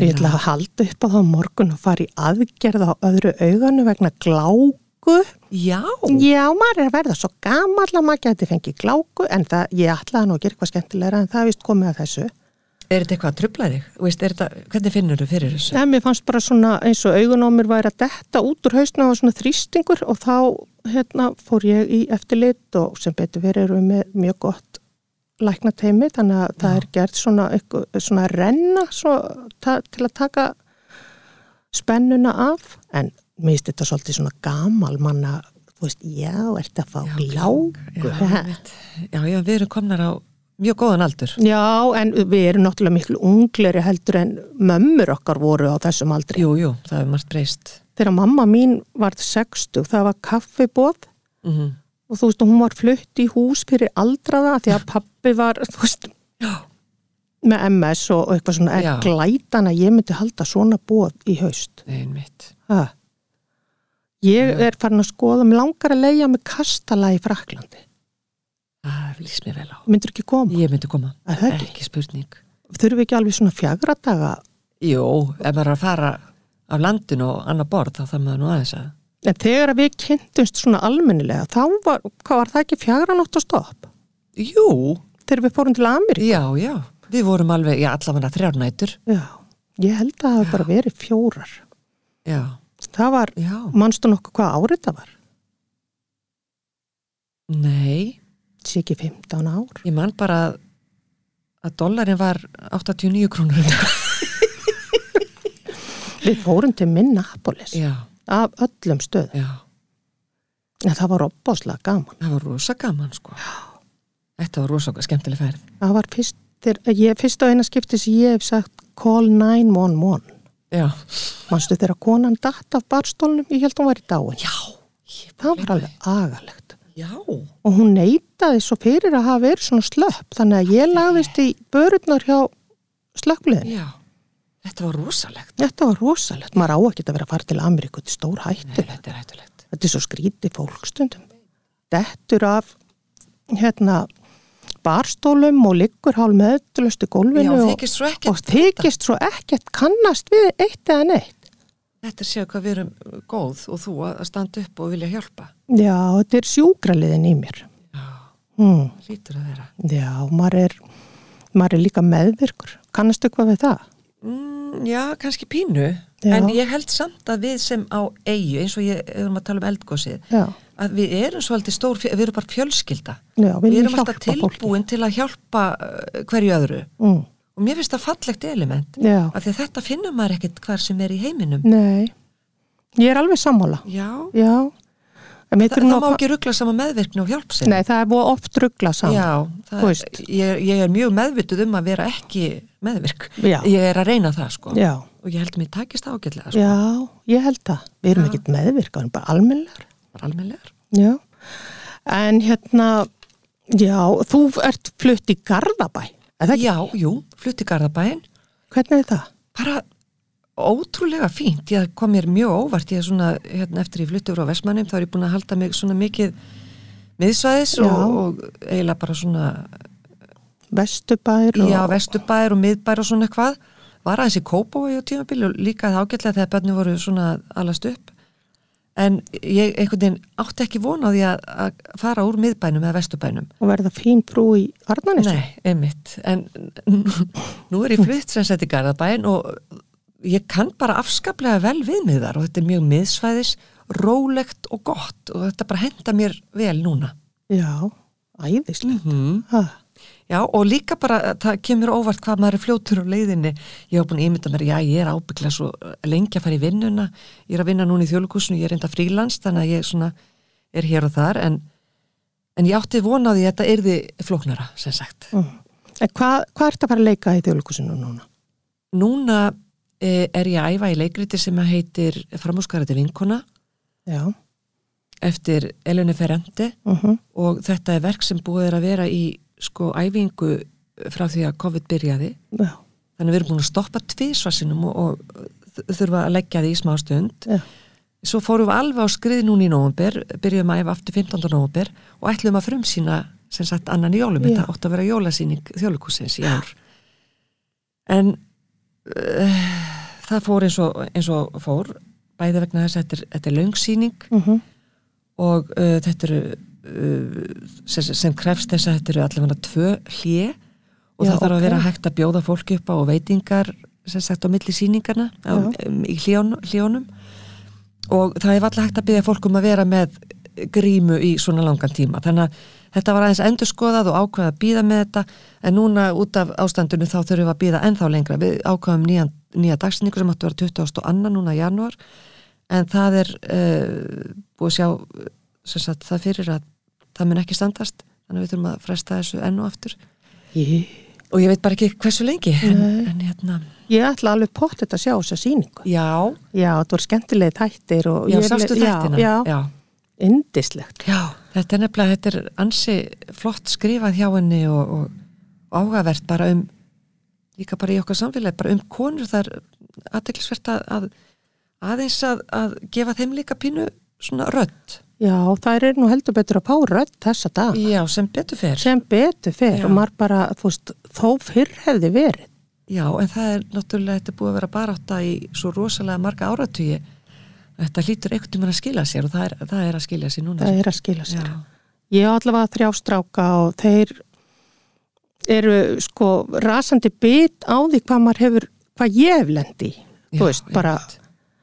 Ég ætla að halda upp á það á morgun og fara í aðgerð á öðru auganu vegna gláku. Já, Já, maður er að verða svo gamall að maður geti fengið gláku en það, ég ætlaði nú að gera eitthvað skemmtilegra en það vist komið að þessu. er þetta eitthvað að trubla þig? Veist, þetta, hvernig finnur þú fyrir þessu? En mér fannst bara svona eins og augun á mér væri að detta út úr hausna og svona þrýstingur og þá hérna, fór ég í eftirlit og sem betur verið erum við með mjög gott lækna teimi þannig að það er gert svona, svona renna svo, til að taka spennuna af. En mér finnst þetta svolítið svona gamal manna, þú veist, já, ert að fá gláku. Já, já, já, við erum komnar á mjög góðan aldur. Já, en við erum náttúrulega miklu ungleri heldur en mömmur okkar voru á þessum aldri. Jú, jú, það er margt breyst. Þegar mamma mín var 60, það var kaffibóð mm og þú veist, hún var flutt í hús fyrir aldraða því að pappi var, þú veist, með MS og og eitthvað svona Já. glætan að ég myndi halda svona bóð í haust. einmitt Ha. Ég er farin að skoða, mér langar að leia með kastala í Fraklandi. Það lýst mér vel á Myndur ekki koma? Ég myndi koma, Er það ekki? ekki spurning Þurfum við ekki alveg svona fjagra daga? Jú, ef maður er að fara af landinu og annar borð þá það maður nú aðeins að En þegar við kynntumst svona almennilega, þá var, var það ekki fjagra nótt að stopp? Jú, Þegar við fórum til Ameríku? já, já. Við vorum alveg, já, allavega þrjárnætur Já, ég held að það hafi bara verið fjórar. Já, Það var, já, manstu nokkuð hvað árið það var? nei. Ekki 15 ár? Ég man bara að, að dollarin var 89 krónur Við fórum til Minneapolis. Já, af öllum stöðum. já, En það var opbáslega gaman. það var rosa gaman sko Þetta var rosa skemmtileg færð Það var fyrst, ég, fyrst á eina skipti sem ég hef sagt call 911. Já, Manstu þegar konan datt af barstólnum? Ég held hún var í dáin. já Það var alveg agalegt. Já, Og hún neitaði svo fyrir að hafa verið svona slöpp. Þannig að ég lagðist í börurnar hjá slökkliðin. já Þetta var rosalegt Þetta var rosalegt. Maður á ekki að vera að fara til Ameríku. Þetta er stór Nei, hættu. þetta er hættulegt Þetta er svo skrítið fólkstundum. Dettur af hérna barstólum og liggur hálf meðlust í Já, gólfinu og, þykist svo ekkert og þykist svo ekkert kannast við eitt eða neitt. Þetta séu hvað við erum góð og þú að standa upp og vilja hjálpa Já, þetta er sjúkraliðin í mér. Já, Hmm. lítur að vera Já, maður er, maður er líka meðvirkur. Kannastu hvað við það? mm, Já, kannski pínu Já. En ég held samt að við sem á eigu eins og ég erum að tala um eldgósið að við erum svolítið stór, við erum bara fjölskylda já Við viljum erum alltaf hjálpa fólki. tilbúin til að hjálpa uh, hverju öðru Mm. og mér finnst það fallegt element af því að þetta finnum maður ekkert hvar sem er í heiminum nei. Ég er alveg sammála. Já, Já. Þa, það að má ekki ruggla sama meðvirkni og hjálpsinn Nei, það er búið oft ruggla saman. Já, það, veist. ég, ég er mjög meðvituð um að vera ekki meðvirk Já. Ég er að reyna það sko Já. og ég held að mér takist ágætlega sko, Já, ég held það. Við erum Já. ekkert meðvirka, við erum bara almennilegar. bara almennilegar Já. En hérna, já, þú ert flutt í Garðabæ. Er það ekki? Já, jú, flutti Garðabæin Hvernig er það? bara ótrúlega fínt. Ég kom mér mjög óvart. Ég er svona, hérna, eftir ég flutti frá Vestmannum þá er ég búin að halda mig svona mikið miðsvæðis og, og eiginlega bara svona Vesturbær og... já, vesturbær og miðbær og svona eitthvað. Var aðeins í Kópói á tímabili og líka það ágætlega þegar börnum voru svona alast upp. En ég einhvern veginn átti ekki von á því að, að fara úr miðbænum eða vesturbænum. Og verða fín frú í Arnanessu. Nei, einmitt. En nú er ég flutt sem sett í Garðabæin og ég kann bara afskaplega vel við mig þar og þetta er mjög miðsvæðis, rólegt og gott og þetta bara henda mér vel núna Já, æðislega. mm. Ha, Já, og líka bara, það kemur óvart hvað maður er fljótur á leiðinni. Ég hef búin að ímynda mér, já, ég er ábygglega svo lengi að fara í vinnuna. Ég er að vinna núna í þjóðlugusinu, ég er enda frílans, þannig að ég svona er hér og þar, en, en ég átti vonaði að þetta erði flóknara, sem sagt. Mm. En hvað hva ert að fara að leika í þjóðleikusinu núna? Núna er ég að æfa í leikriti sem heitir Framhúsgarati vinkona Já. eftir Eleni Ferrandi Uh -huh. og þetta er verk sem búið er að vera í sko æfingu frá því að COVID byrjaði Já. þannig við erum búin að stoppa tvísvarsinum og, og þurfa að leggja því í smá stund Já. svo fórum við alveg á skriði núna í nóvumber byrjuðum að æfa aftur 15. nóvumber og ætlum að frumsýna sem sagt annan í jólum, þetta átti að vera jólasýning þjóðleikusins í ár en uh, það fór eins og, eins og fór bæði vegna þess að þetta er, þetta er löngsýning Uh -huh. og uh, þetta eru uh, sem, sem krefst þess að þetta eru allavega tvö hlje og Já, það þarf að ok. vera hægt að bjóða fólki upp á og veitingar sem sagt á milli sýningarna á, Já. um, í hljón, hljónum og það er alltaf hægt að byrja fólk um að vera með grímu í svona langan tíma þannig að þetta var aðeins endurskoðað og ákveða að býða með þetta en núna út af ástandinu þá þurfum við að býða ennþá lengra við ákveðum nýja, nýja dagsningu sem áttu að vera 20. annan núna í janúar en það er uh, búið sjá sagt, það fyrir að það mun ekki standast þannig að við þurfum að fresta þessu enn og aftur Ég, og ég veit bara ekki hversu lengi en, en hérna, ég ætla alveg pottet að sjá þessa sýningu. já Já, þetta voru skemmtilegi þættir og já, sástu þættina Já, já, já. indislegt. Já, þetta er nefnilega, þetta er ansi flott skrifað hjá henni og, og, áhugavert bara um líka bara í okkar samfélagi, bara um konur það er aðteklisvert að, að aðeins að, að gefa þeim líka pínu svona rödd Já, það er nú heldur betur að pá rödd þessa dag. Já, sem betur fer Sem betur fer Já. og maður bara, þú veist, þó fyrr hefði verið. Já, en það er náttúrulega, þetta er búið að vera barátta í svo rosalega marga áratugi þetta hlýtur einhvern tímann að skila sér og það er, það er að skilja sér núna Það er að skila sér. Já, Ég á allavega þrjá stráka og þeir eru sko rasandi bit á því hvað maður hefur, hvað ég hef lendi. Já, Þú veist, bara,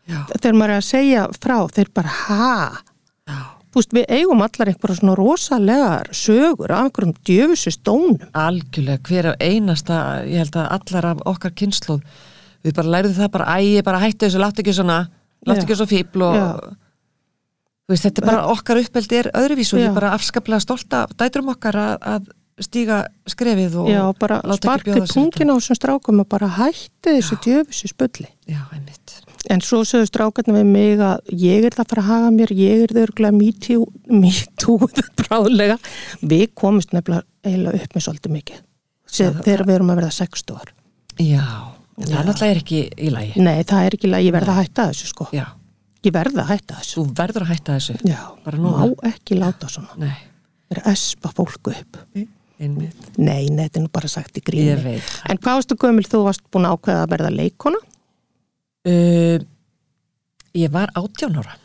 þegar maður er að segja frá, þeir bara, ha? já Þú veist, við eigum allar einhverja svona rosalegar sögur af einhverjum djöfusu stónum. algjörlega hver af einasta ég held að allar af okkar kynnslóð við bara læriðum það bara ægi bara hættu þessu, láttu ekki svona láttu Já. ekki svo fíbl og veist, þetta er bara okkar uppeldi er öðruvís og ég er bara afskaplega stolta dæturum okkar að, að stíga skrefið og Já, bara sér pungin á þessum strákum og bara hætti þessu djöfusu spulli. Já, einmitt En svo sögðu strákarnir við mig að ég er það að fara að haga mér, ég er þau örgulega mítúð bráðlega. Við komumst nefnilega eiginlega upp með svolítið mikið. Það- þegar við erum að verða 60 ár. Já, það náttúrulega er ekki í lagi. Nei, það er ekki, ég verða að hætta þessu sko. Já, Ég verða að hætta þessu. þú verður að hætta þessu. Já, má ekki láta svona. Nei, Verða að espa fólku upp. einmitt. Nei, nei, þetta er nú bara sagt í Ég gríni. veit En hvað varstu gömul? Þú varst búin að ákveða að verða leikona? uh, Ég var átján ára.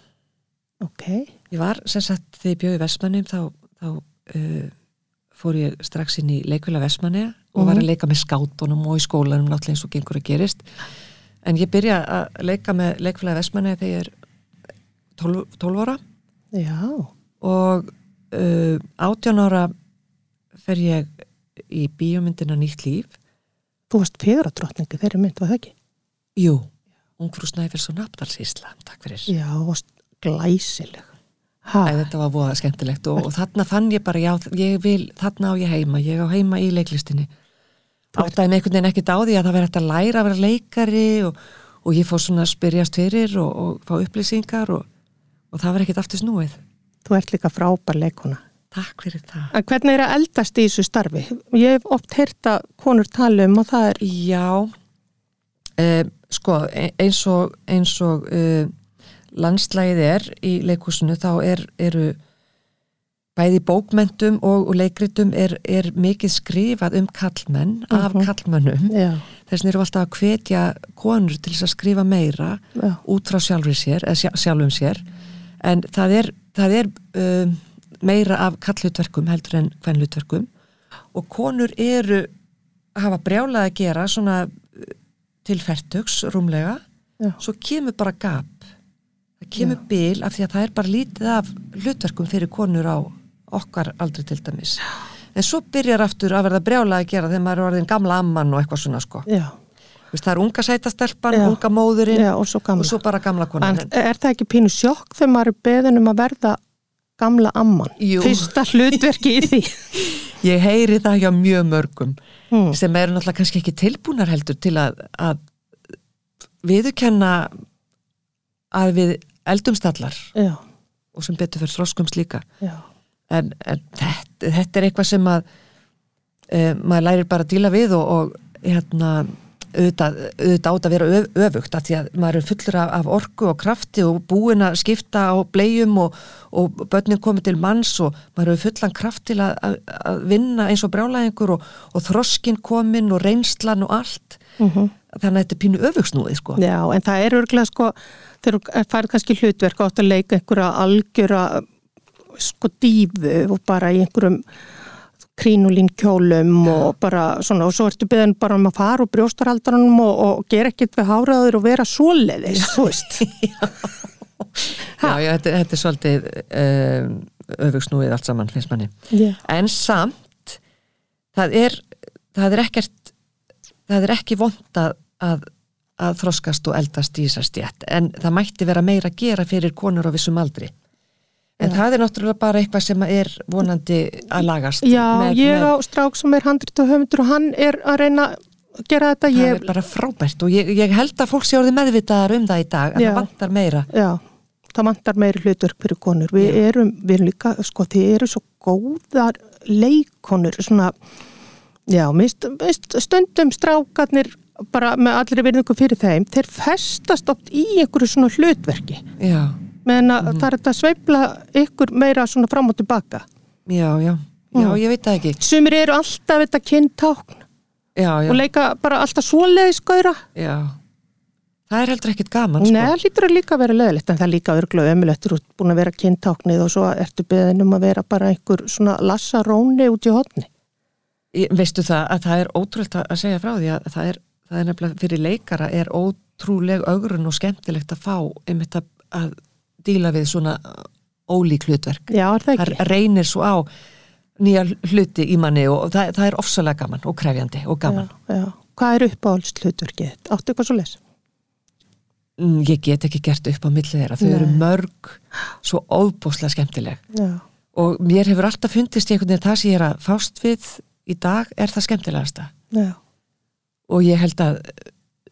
Ok, Ég var sem sagt þegar ég bjóði Vestmannum þá, þá uh, fór ég strax inn í leikvila Vestmanni og var að leika með skátunum og í skólanum náttúrulega eins og gengur að gerist. En ég byrja að leika með leikvila Vestmanni þegar ég er 12, 12 ára. Já, og uh, 18 ára fer ég í bíómyndina Nýtt líf. Þú varst feguratrotningi þeirri mynd, var það ekki? Jú, Ungfrú Snæfers og Napdalsísla Takk fyrir. Já, þú varst glæsileg. Æ, þetta var voða skemmtilegt og, og þarna fann ég bara, já, ég vil, þarna á ég heima, ég á heima í leiklistinni. Áttaði mig einhvern veginn ekkert á því að það verði hægt að læra að vera leikari og, og ég fór svona að spyrjast fyrir og, og fá upplýsingar og, og það var ekkert aftur snúið. þú ert líka frábær leikona. Takk fyrir það. En hvernig er að eldast í þessu starfi? Ég hef oft heyrt að konur tala um og það er, Já, uh, sko, e- eins og, eins og uh, landslægið er í leikhúsinu þá er, eru bæði bókmentum og, og leikritum er, er mikið skrifað um kallmenn af kallmönnum já, þess vegna eru alltaf að hvetja konur til þess að skrifa meira já, út frá sjálfur sér, sjálfum sér. En það er, það er um, meira af kallutverkum heldur en hvernlutverkum og konur eru hafa brjálað að gera svona uh, til fertugs rúmlega. Já. svo kemur bara gap það kemur bil af því að það er bara lítið af hlutverkum fyrir konur á okkar aldrei til dæmis en svo byrjar aftur að verða brjála að gera þegar maður er orðin gamla amman og eitthvað svona sko já, það er unga sætastelpan, Já. unga móðurinn já, og svo og svo bara gamla konan En er það ekki pínu sjokk þegar maður er beðin um að verða gamla amman? Jú. Fyrsta hlutverki í því. ég heyri það hjá mjög mörgum Hmm. sem eru náttúrulega kannski ekki tilbúnar heldur til að, að viðurkenna að við eldumstallar Já, og sem betur fyrir þroskums líka. En, en þetta, þetta er eitthvað sem að e, maður lærir bara að díla við og, og hérna auðvitað, auðvitað átt að vera öf, öfugt af því að maður er fullur af, af orku og krafti og búin að skipta á bleium og, og börnin komið til manns og maður er fullan kraft til að, að, að vinna eins og brjálæðingur og, og þroskin komin og reynslan og allt. Mhm. þannig að þetta er pínu öfugsnúið sko. Já, en það er örgulega sko, þegar þú færð kannski hlutverk átt að leika einhverja algjöra sko dífu og bara í einhverjum krínulín kjólum og bara svona og svo ertu beðin bara um að fara úr brjóstaraldaranum og, og gera ekkert við háraður og vera svoleiðis, þú veist. Já, já þetta, þetta er svolítið um, öfugsnúið allt saman finnst manni. Já, en samt það er, það er ekkert það er ekki vond að, að, þroskast og eldast í þessar stjætt en það mætti vera meira að gera fyrir konur á vissum aldri en Já. það er náttúrulega bara eitthvað sem er vonandi að lagast já með, ég með, á strák sem er handrit og höfundur og hann er að reyna að gera þetta. það Ég, er bara frábært og ég, ég held að fólk sé orðið meðvitaðar um það í dag að Já. það vantar meira Já, það vantar meiri hlutverk fyrir konur. Við erum, við erum líka, sko, þið eru svo góðar leikonur, svona, já, mist, mist, stundum strákarnir bara með allri virðingu fyrir þeim, þeir festast oft í einhverju svona hlutverki, já, meðan að það er að sveifla ykkur meira svona fram og tilbaka. já, já, já, Mm. ég veit það ekki Sumir eru alltaf þetta já, og leika bara alltaf svoleiðis skauðra. já það er heldur ekkit gaman Nei, sko. það lítur að líka vera leðilegt en það líka örglega ömulegt ert búin að vera kyntáknið og svo ertu beðin um að vera bara einhver svona lassaróni út í hotni. Veistu það að það er ótrúlegt að segja frá því að það er, það er nefnilega fyrir leikara er ótrúleg augrun og skemmtilegt að fá einmitt að, að díla við svona ólík hlutverk Já, er það ekki? það reynir svo á nýja hluti í manni og það, það er ofsalega gaman og krefjandi og gaman Já, já. Hvað er uppáhalds hlutverkið? Áttu eitthvað svo les? mm, ég get ekki gert upp á milli þeirra þau Nei. eru mörg svo óbúslega skemmtileg Já, og mér hefur alltaf fundist einhvern veginn það sem ég er að fást við í dag er það skemmtilegasta. Já, og ég held að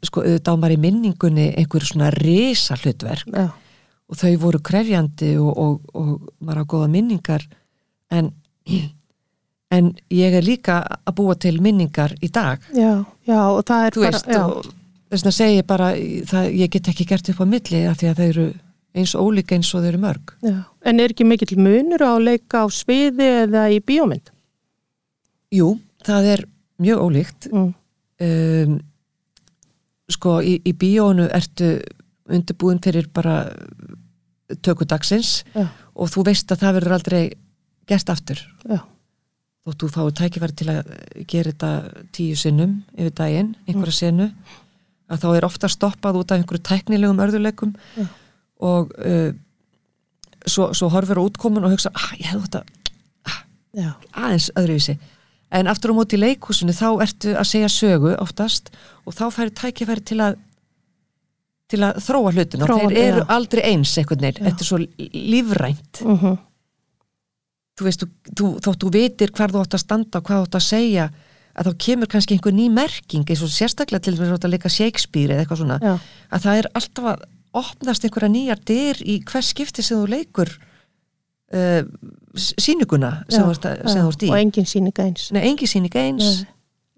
sko auðvitað á maður í minningunni einhverju svona risa hlutverk já, og þau voru krefjandi og, og, og maður á góða minningar. En, en ég er líka að búa til minningar í dag. Já, já, og það er bara, veist, og þess að segja bara það, ég get ekki gert upp á milli af því að þau eru eins og ólíka eins og þau eru mörg. Já. En er ekki mikill munur á að leika á sviði eða í bíómynd? Jú, það er mjög ólíkt. Mm. um, sko í, í bíónu ertu undirbúin fyrir bara tökudagsins Já, og þú veist að það verður aldrei gert aftur. Já, þótt þú fáið tækifæri til að gera þetta tíu sinnum yfir daginn, einhverja senu að þá er ofta stoppað út af einhverju tæknilegum örðuleikum Já. og uh, svo, svo horfir á útkomun og hugsa, ah, ég hefði þetta já, aðeins öðruvísi en aftur á móti í leikhúsinu þá ertu að segja sögu oftast og þá færi tækifæri til að til að þróa hlutin og þeir eru já. aldrei eins veginn, Já. þetta er svo lífrænt. Mhm, þú veist, þú, þú, þótt þú vitir hvar þú átt að standa og hvað þú átt að segja að þá kemur kannski einhver ný merking eins og sérstaklega til þess að leika Shakespeare eða eitthvað svona, já, að það er alltaf að opnast einhverja nýjar dyr í hvers skipti sem þú leikur uh, sínuguna sem, já, þú ert að- í Og engin sýninga eins. Nei, engi sýning eins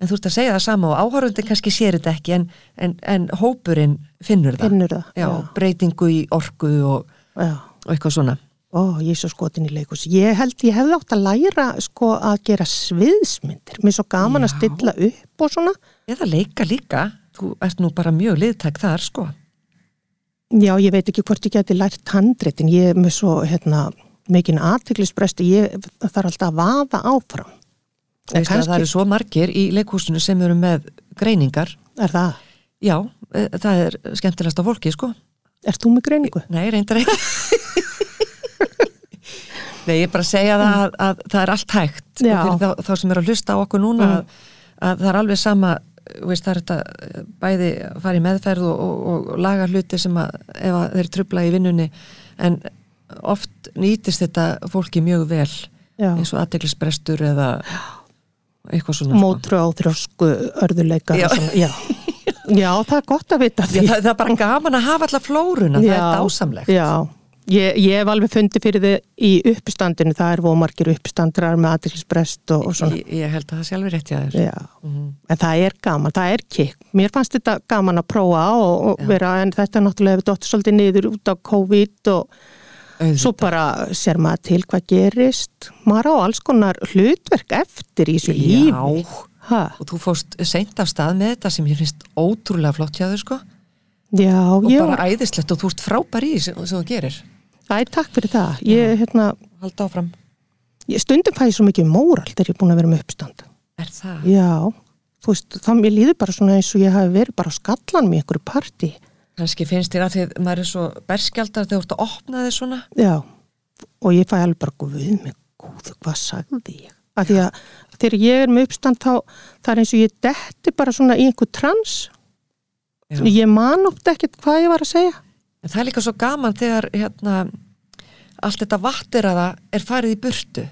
en þú ert að segja það sama og áhörundin kannski sér þetta ekki en, en, en hópurinn finnur það Finnur það? já, breytingu í orku og, já. og eitthvað svona Ó, ég er svo skotin í leikus. Ég held ég hefði átt að læra sko að gera sviðsmyndir. Mér er svo gaman að Já. stilla upp og svona. eða leika líka, þú ert nú bara mjög liðtæk þar sko Já, ég veit ekki hvort ég geti lært handreitin. Ég er með svo, hérna, mikinn aðtiklisbresti. Ég þarf alltaf að vaða áfram. En Veistu að það eru svo margir í leikhúsinu sem eru með greiningar Er það? já, e, það er skemmtilegast á fólki sko Er þú með greiningu? nei, reyndar ekki Nei, ég er bara að segja það að, að það er allt hægt Já. og fyrir þá, þá sem er að hlusta á okkur núna Mm. að, að það er alveg sama veist, það er þetta bæði að fara í meðferð og, og, og laga hluti sem að ef að þeir trubla í vinnunni en oft nýtist þetta fólki mjög vel Já. eins og aðteglisbrestur eða eitthvað svona sko. mótru á þrjósku örðuleika Já. já. já, það er gott að vita því það, það er bara gaman að hafa alla flóruna, það er dásamlegt Já, ég, ég hef alveg fundið fyrir þið í uppstandinu, það er vomargir uppstandrar með aðeinsbrest og, og svona. ég, ég held að það sé alveg rétt hjá þér Já, Mhm. en það er gaman, það er kikk. Mér fannst þetta gaman að prófa og, og vera, en þetta er náttúrulega við dóttir svolítið niður út á COVID og Auðvitað. svo bara sér maður til hvað gerist. Maður á alls konar hlutverk eftir í þessu lífi. Já, Ha, og þú fóst seint af stað með þetta sem ég finnst ótrúlega flott hjá þau sko já, og ég bara var, æðislegt og þú ert frábær í sem, sem þú gerir æ, takk fyrir það. Ég, hérna, Halda áfram ég stundum fæði svo mikið móral þegar ég er búin að vera með uppstand. Er það? Já, þú veist, þá mér líður bara svona eins og ég hafi verið bara á skallan með einhverju partí. Kannski finnst þér að því að maður er svo berskjaldar þegar þú ert að opna þig svona Já, og ég fæ alveg bara guð mig, góðu, hvað sagði ég? Af því að þegar ég er með uppstand þá, það er eins og ég detti bara svona í einhver trans. Já. Ég man oft ekkert hvað ég var að segja. En það er líka svo gaman þegar hérna, allt þetta vattir að það er farið í burtu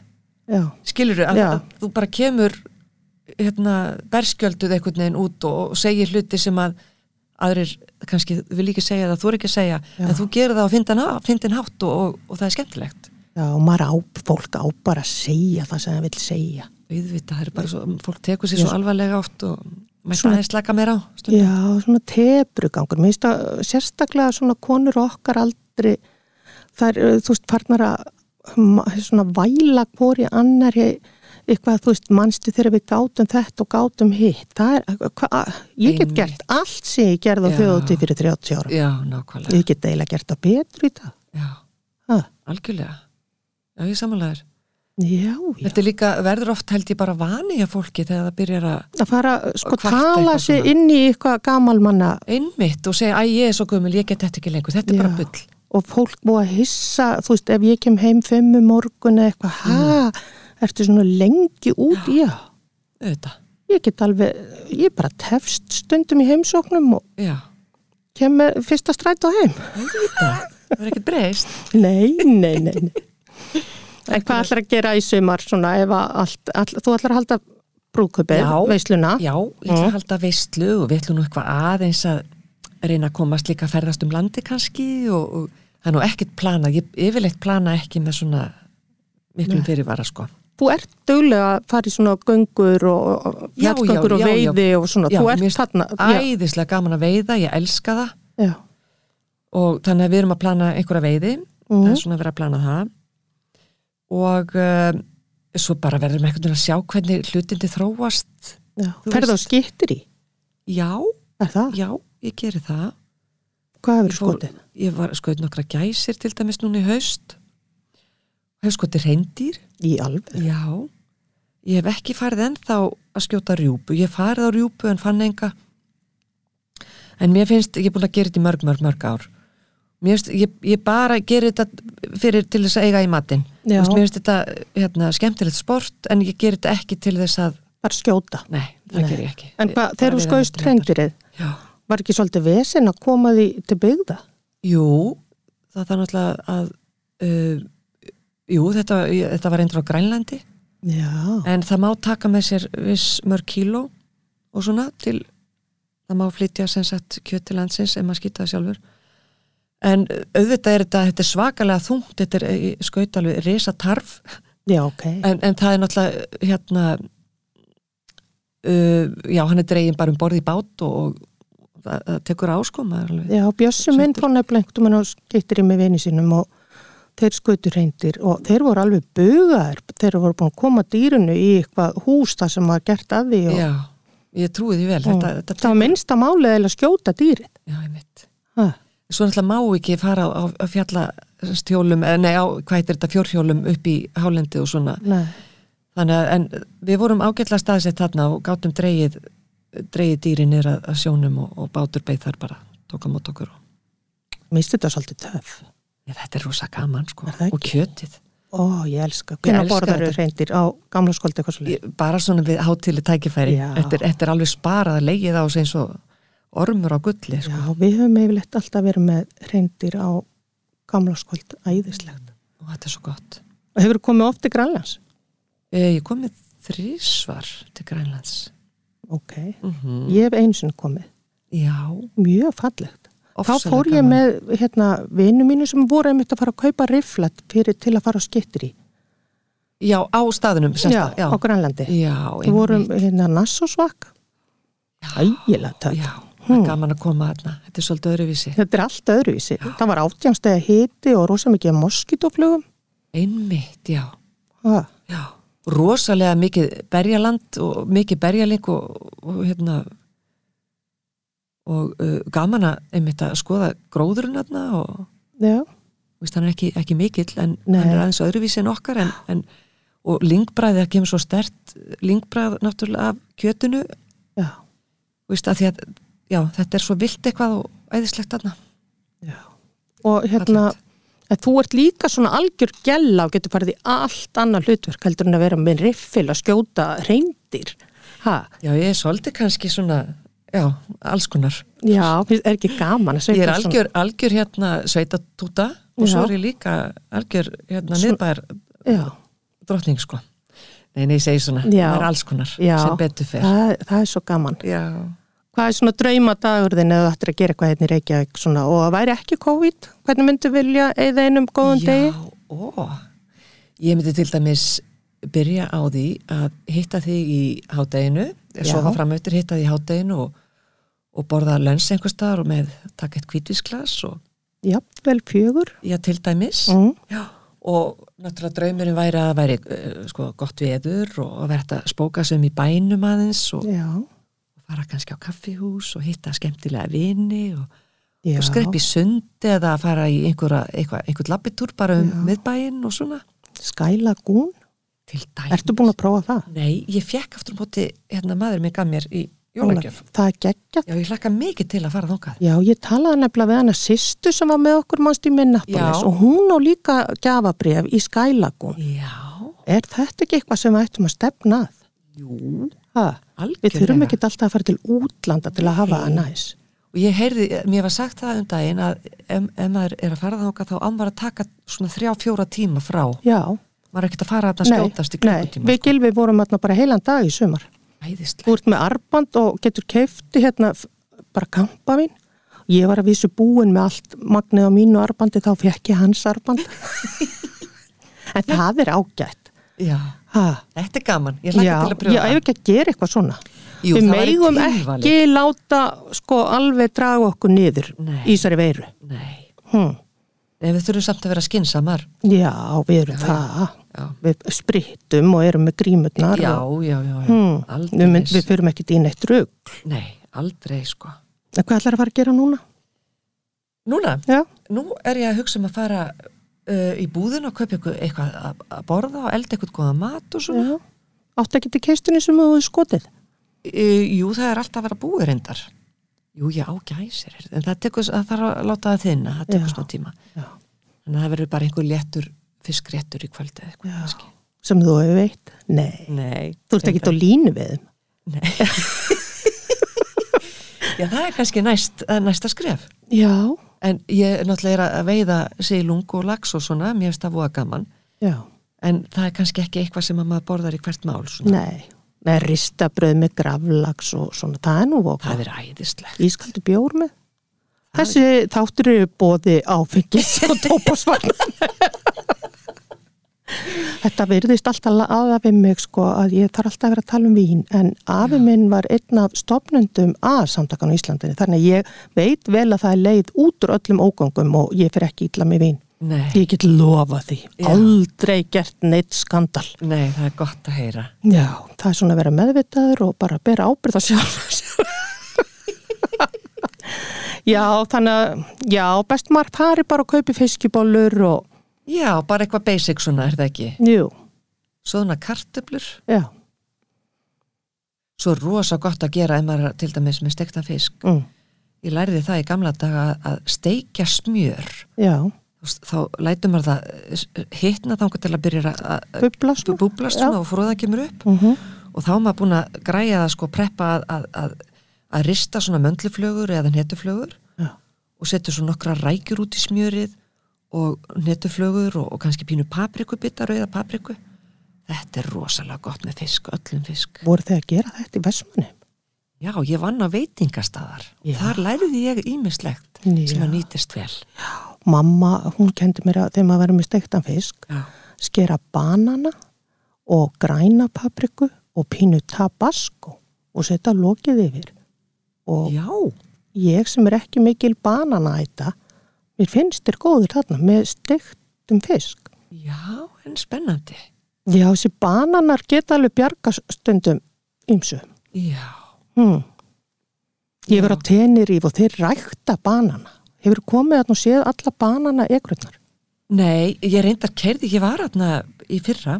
Já, skilur að, að þú bara kemur hérna, berskjölduð einhvern veginn út og, og segir hluti sem að aðrir kannski vil ekki segja það, þú er ekki að segja Já. en þú gerir það á fyndin, fyndin hátt og, og, og það er skemmtilegt já, og maður á, fólk á bara að segja það sem það vil segja. Viðvita, það er bara svo, fólk tekur sér Já. svo alvarlega oft og maður Svona- aðeins slaka mér á stundum. Já, svona tebrugangur. Mér finnst að sérstaklega svona konur okkar aldrei, það er, þú veist, farnar að svona væla hvori annari eitthvað, þú veist, manstu þegar við gátum þetta og gátum hitt. Það er, hva, ég get gert allt sem ég gerði á Já. þjóðutíð fyrir 30 ára. Já, nákvæmlega Ég get eiginlega gert það betur í það. Já, Ha. algjörlega Já, ég samanlegaður Já, já. Þetta líka, verður oft held ég bara vani að fólki þegar það byrjar að Að fara, sko, tala svona. inn í eitthvað gamalmanna einmitt og segja, æ, ég er svo gömul, ég get þetta ekki lengur þetta er bara Já. bull og fólk búið að hissa, þú veist, ef ég kem heim fimm um morgun eitthvað, ha, ertu svona lengi út, já. auðvitað, ég get alveg, ég bara tefst stundum í heimsóknum og já, kem með fyrsta stræt á heim. auðvitað það er ekkert breyst Nei, nei, nei, nei. En hvað ætlar að gera í sumar svona ef að allt, all, þú ætlar að halda brúðköpið, Já. veisluna? Já, ég ætla Mm. að halda veistlu og við ætlum nú eitthvað aðeins að reyna að komast líka að ferðast um landi kannski og, og það er nú ekkert plana, ég yfirleitt plana ekki með svona miklum fyrirvara sko. Þú ert duglega að fara í svona göngur og já, og já, já. veiði og svona, Já, þú ert þarna. Æðislega gaman að veiða, ég elska það já. og þannig að við erum að plana einhverja veiði, það Mm. er svona að vera að plana það og uh, svo bara verðum einhvern veginn að sjá hvernig hlutindi þróast. Ferðu á skittir í? Já, Er það? já, ég geri það. Hvað hefur skotið? Ég var skoðið nokkra gæsir til dæmis núna í haust. Hef skotið reyndýr. Í alveg? Já. Ég hef ekki farið ennþá að skjóta rjúpu. Ég farið á rjúpu en fann enga. En mér finnst, ég er búin að gera þetta í mörg, mörg, mörg ár. Mér finnst, ég, ég bara gerir þetta fyrir til þess að eiga í matinn. Já. Mér finnst þetta hérna, skemmtilegt sport en ég gerir þetta ekki til þess að, Bara skjóta. nei, það ger ég ekki. En hvað, þegar þú reyndirið, Já. var ekki svolítið vesen að koma því til byggða? Jú, það þarf náttúrulega að uh, jú, þetta, þetta var reyndur á Grænlandi Já. en það má taka með sér viss mörg kíló og svona til það má flytja sem sagt kjöt til landsins ef maður skýta það sjálfur en auðvitað er þetta, þetta er svakalega þungt þetta er eh, skaut alveg risa tarf Já, ok. en, en það er náttúrulega hérna uh, já, hann er dregin bara um borð í bát og, og það, það tekur alveg Já, Bjössi minn fór veginn og skiptir í með vini sínum og þeir skutu reyndir og þeir voru alveg bugaðir, þeir voru búin að koma dýrinu í eitthvað hús það sem var gert að því og Já, ég trúi því vel. Þetta, þetta það var minnsta málið eða skjóta dýrið. Já, ég Ha, Svo náttúrulega má ekki fara á, á, fjallastjólum eða nei, á, hvað heitir þetta, fjórhjólum upp í hálendi og svona. Nei, þannig að, en við vorum ágætlega staðsett þarna og gátum dreigið dreigið dýri niður að, sjónum og, og bátur beið þar bara, tók á mót okkur og misti þetta svolítið töf. Ja, þetta er rosa gaman sko. Og kjötið. Ó, ég elska. Hvernig borðar þau reyndir? Á gamla skóldi eitthvað svo Ég- bara svona við hátíli tækifæri. Þetta er, þetta er alveg sparað að leigið á sig eins og ormur á gulli sko. Já, við höfum yfirleitt alltaf verið með reyndir á gamla skóldi, æðislegt. og þetta er svo gott. Og hefur komið oft til Grænlands? Eh, ég kom með þrísvar til Grænlands. Ok, mm ég hef einu sinni komið. já, Mjög fallegt. Þá fór ég með hérna, vinu mínu sem voru einmitt að fara að kaupa riflat fyrir til að fara á skittir í. já, á staðunum sem Já, já, á Grænlandi. já, Við vorum hérna Nassosvak. Ægilega tökk. já, það er gaman að koma þarna þetta er svolítið öðruvísi Þetta er allt öðruvísi. Það var átjánstega hiti og rosa mikið moskítoflugum. einmitt, já, Ha, já rosalega mikið berjaland og mikið berjaling og, og hérna og uh, gaman að einmitt að skoða gróðurinn þarna og veist, hann er ekki, ekki mikill en Nei. hann er aðeins öðruvísi en okkar en, en, og lingbræði, það kemur svo stert lingbræð náttúrulega af kjötinu já, veist, að að já, þetta er svo vilt eitthvað og æðislegt já. Og hérna, þú ert líka svona algjör gælla og getur farið í allt annað hlutverk heldur en að vera með riffil að skjóta reyndir. Ha, já, ég er svolítið kannski svona já, alls konar já, er ekki gaman að ég er sveita algjör, algjör hérna sveitatúta og svo Já. er ég líka algjör hérna Svona- miðbæjar svona. Já, drottning sko nei, nei, ég segi svona, Já. það er alls konar já, sem betur fer það, það er svo gaman. já, Hvað er svona draumadagur þinn eða þú ættir að gera eitthvað hérna í Reykjavík svona og það væri ekki COVID? Hvernig myndu vilja eða einum góðan degi? Já, ó. Ég myndi til dæmis byrja á því að hitta þig í hádeginu, Já. sofa fram eftir hitta þig í hádeginu og, og borða löns einhvers staðar og með taka eitt kvítvísglas og Jafnvel fjögur. já, til dæmis Mm. já, og náttúrulega draumurinn væri að væri uh, sko, gott veður og að verða að spóka sem í bænum aðeins og, Já, og fara kannski á kaffihús og hitta skemmtilega vini og, já. og skrepp í sundi eða fara í einhverja, einhver, einhver labbitúr bara um Já. miðbæinn og svona Sky Lagoon. til dæmis Ertu búin að prófa það? Nei, ég fekk aftur á móti hérna maður mig gaf mér í jólagjöf Það er geggjart. Já, ég hlakka mikið til að fara þókað Já, ég talaði nefnilega við hana sýstu sem var með okkur mannst í Minneapolis Já. og hún á líka gjafabref í Sky Lagoon. Já, Er þetta ekki eitthvað sem við ættum að stefna að? jú, Ha, við þurfum ekki alltaf að fara til útlanda til að hafa það næs. Og ég heyrði, mér var sagt það um daginn að ef, maður er að fara þókað þá án var að taka svona þrjá, fjóra tíma frá Já, maður er ekkert að fara að skjótast í nei, klukkutíma við gilvi vorum þarna bara heilan dag í sumar. Þú Æðislega ert með arband og getur keifti hérna bara kampavín. Ég var að vísu búin með allt magnið á mínu arbandi þá fekk ég hans arband. en það er ágætt. Já, Ha, þetta er gaman, ég hlakka já, til að ég pröfa hef ekki að gera eitthvað svona. Jú, við tilvalið. ekki láta sko alveg draga okkur niður Nei. í þessari veiru. Nei, Hm. En við þurfum samt að vera skinsamar Já, við erum það. Já, Við sprittum og erum með grímurnar. já, já, já, já. hm, aldrei við, við fyrum ekki í neitt rugg. Nei, aldrei sko En hvað ætlar að fara að gera núna? Núna, Já, nú er ég að hugsa um að fara uh, í búðin og kaupa eitthvað, að, borða og elda eitthvað góða mat og svona já. Áttu ekki til keistunni sem þú hefur skotið? uh, Jú, það er alltaf að vera búið reyndar Jú, ég á gæsir en það, tekur, það þarf að láta það þinna það tekur svona tíma Já. Að það verður bara einhver léttur fiskréttur í kvöldi eða eitthvað kannski. Sem þú hefur veit? Nei. Nei Þú ert ekki á línu við? Nei Já, það er kannski næst, næsta skref Já, En ég náttúrulega er að veiða silung og lax og svona, mér finnst það voða gaman já. en það er kannski ekki eitthvað sem að maður borðar í hvert mál svona. Nei. Nei, ristabröð með gravlags og svona. Það er nú okkur. það er æðislegt Ískaldu bjór með. Þessi þáttur eru bóði áfengis og tópasvarnar. Þetta virðist alltaf aða við mig sko að ég þarf alltaf að vera að tala um vín en afi minn var einn af stopnundum að samtakan á Íslandinni þannig að ég veit vel að það er leið út úr öllum ógangum og ég fyrir ekki ítla með vín. Nei, Ég get lofa því. Já. Aldrei gert neitt skandal. nei, það er gott að heyra. Já, það er svona að vera meðvitaður og bara bera ábyrð á sjálf. já, þannig að, já, best maður fari bara og kaupi fiskibólur og, Já, bara eitthvað basic svona, er það ekki? Jú, Svona kartöblur já, Svo rosa gott að gera ef maður til dæmis með stekta fisk. Mm, Ég lærði það í gamla daga að steikja smjör. Já, þá- þá lætur maður það eh, hitna þangar til að byrja að- búblast Já. og fróðan kemur upp Mhm. og þá er maður búin að græja að sko preppa að, að, að, að rista svona möndluflögur eða netuflögur Já. og setur svo nokkra rækjur út í smjörið og netuflögur og, og kannski pínu paprikubita, rauða papriku þetta er rosalega gott með fisk, öllum fisk Voru þið að gera þetta í Vestmanni? já, ég vann á veitingastadar Já. þar læriði ég ímislegt Já. sem að nýtist vel Mamma, hún kendi mér að þegar maður verið með steiktan fisk já, skera banana og græna papriku og pínu tabasco og setja lokið yfir. Og já, ég sem er ekki mikil bananaæta mér finnst þér góður þarna með steiktum fisk. Já en spennandi. Já, þessi bananar geta alveg bjarga stundum ymsu já, hmm. ég verið Já. á Tenerife og þeir rækta banana hefur komið þarna og séð alla banana egrunnar nei, ég reyndar kerði, ég var hérna í fyrra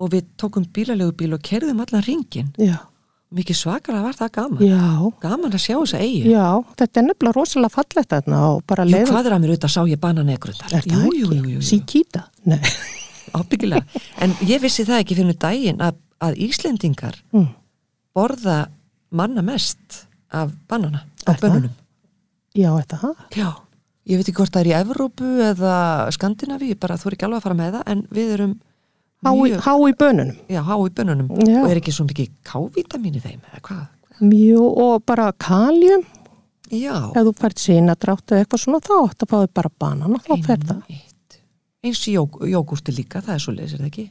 og við tókum bílalegu bíl og kerðum allan ringin já, mikið svakar var það gaman já, gaman að sjá þessa eigi já þetta er nefnilega rosalega fallegt þarna og bara Jú, leiða hvað er að mér auðvitað sá ég bananegrundar Er það jú, ekki? jú, jú, jú, jú. Síkíta? Nei. ábyggilega en ég vissi það ekki fyrir um daginn að, að Íslendingar Mm. borða manna mest af banana, það? bönunum Já, þetta það. já, ég veit ekki hvort það er í Evrópu eða Skandinavíu, ég bara þú er ekki alveg að fara með það en við erum Há, í- mjög, há í bönunum. já, há í bönunum Já. og er ekki svo mikið K-vitamin í þeim eða hvað? Mjög og bara kaljum. Já, Ef þú fært sinadrátt eða eitthvað svona þá að fáið bara banana, þá fer það. eins í jóg, jógúrti líka, það er svo leysir það ekki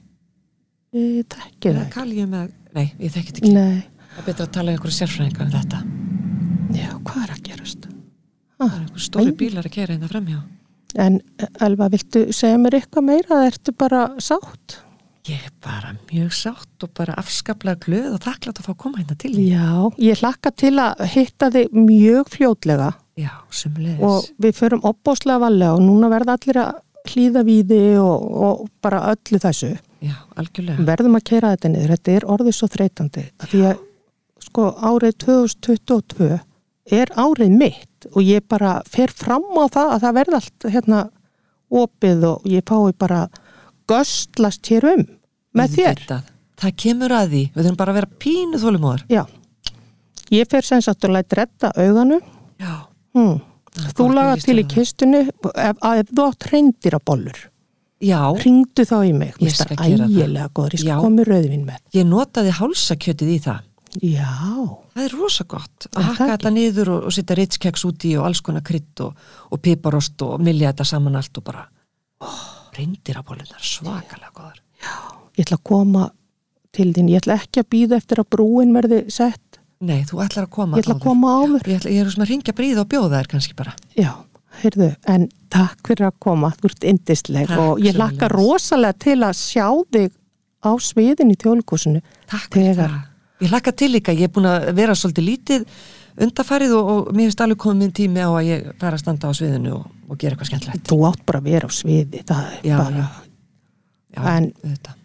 Ég þekki það ekki. kaljum eða, nei, ég þekki þetta ekki Nei, það er betra að tala um einhverju sérfræðinga um þetta já, hvað er að gerast? Það er einhver stóri bílar að kera hérna framhjá En Elva, viltu segja mér eitthvað meira? eða Ertu bara sátt? ég er bara mjög sátt og bara afskaplega glöð og þakklátt að fá að koma hérna til því Já, ég hlakka til að hitta þig mjög fljótlega. Já, sumulegis og við förum opbóslega valega og núna verða allir að hlýða við þig og, og bara öllu þessu. já, algjörlega. Verðum að kera þetta niður, þetta er orðið svo þreytandi. Að því að sko árið 2022 er árið mitt og ég bara fer fram á það að það verði allt hérna opið og ég fái bara göstlast hér um með þér. Auðvitað. það kemur að því, við þurfum bara að vera pínu þólumóðar Já, ég fer sem sagt að læta retta auganu, já, hmm. Þú laga að til í kistunni ef, að ef þú átt reyndir á bollur, já, ringdu þá í mig, Ég skal gera það. ægilega góður, ég skal koma með rauðvin með. ég notaði hálsakjötið í það Já, það er rosa gott að hakka þetta niður og, og setja ritskeks út í og alls konar krydd og, og piparost og milja þetta saman allt og bara oh, reyndir að bólunar, svakalega góðar ég ætla að koma til þín, ég ætla ekki að býða eftir að brúin verði sett, nei, þú ætlar að koma ég ætla að áður. koma áður. ég, ætla, ég er svona að ringja bríð og bjóða þær kannski bara Já, heyrðu, en takk fyrir að koma, þú ert indisleg Takk og ég lakka rosalega til að sjá þig á sviðin í þjóðlíkusinu. Takk fyrir það. Ég hlakka til líka, ég er búin að vera svolítið lítið undarfarið og, og mér finnst alveg komið minn tími á að ég fara að standa á sviðinu og, og gera eitthvað skemmtilegt. Þú átt bara að vera á sviði, það er Já, bara, Já, En- auðvitað,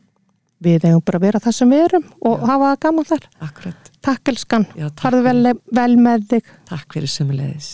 við eigum bara að vera það sem við erum og hafa það gaman þar. akkurat. Takk elskan, Já, farðu vel, vel með þig. Takk fyrir sömulegis.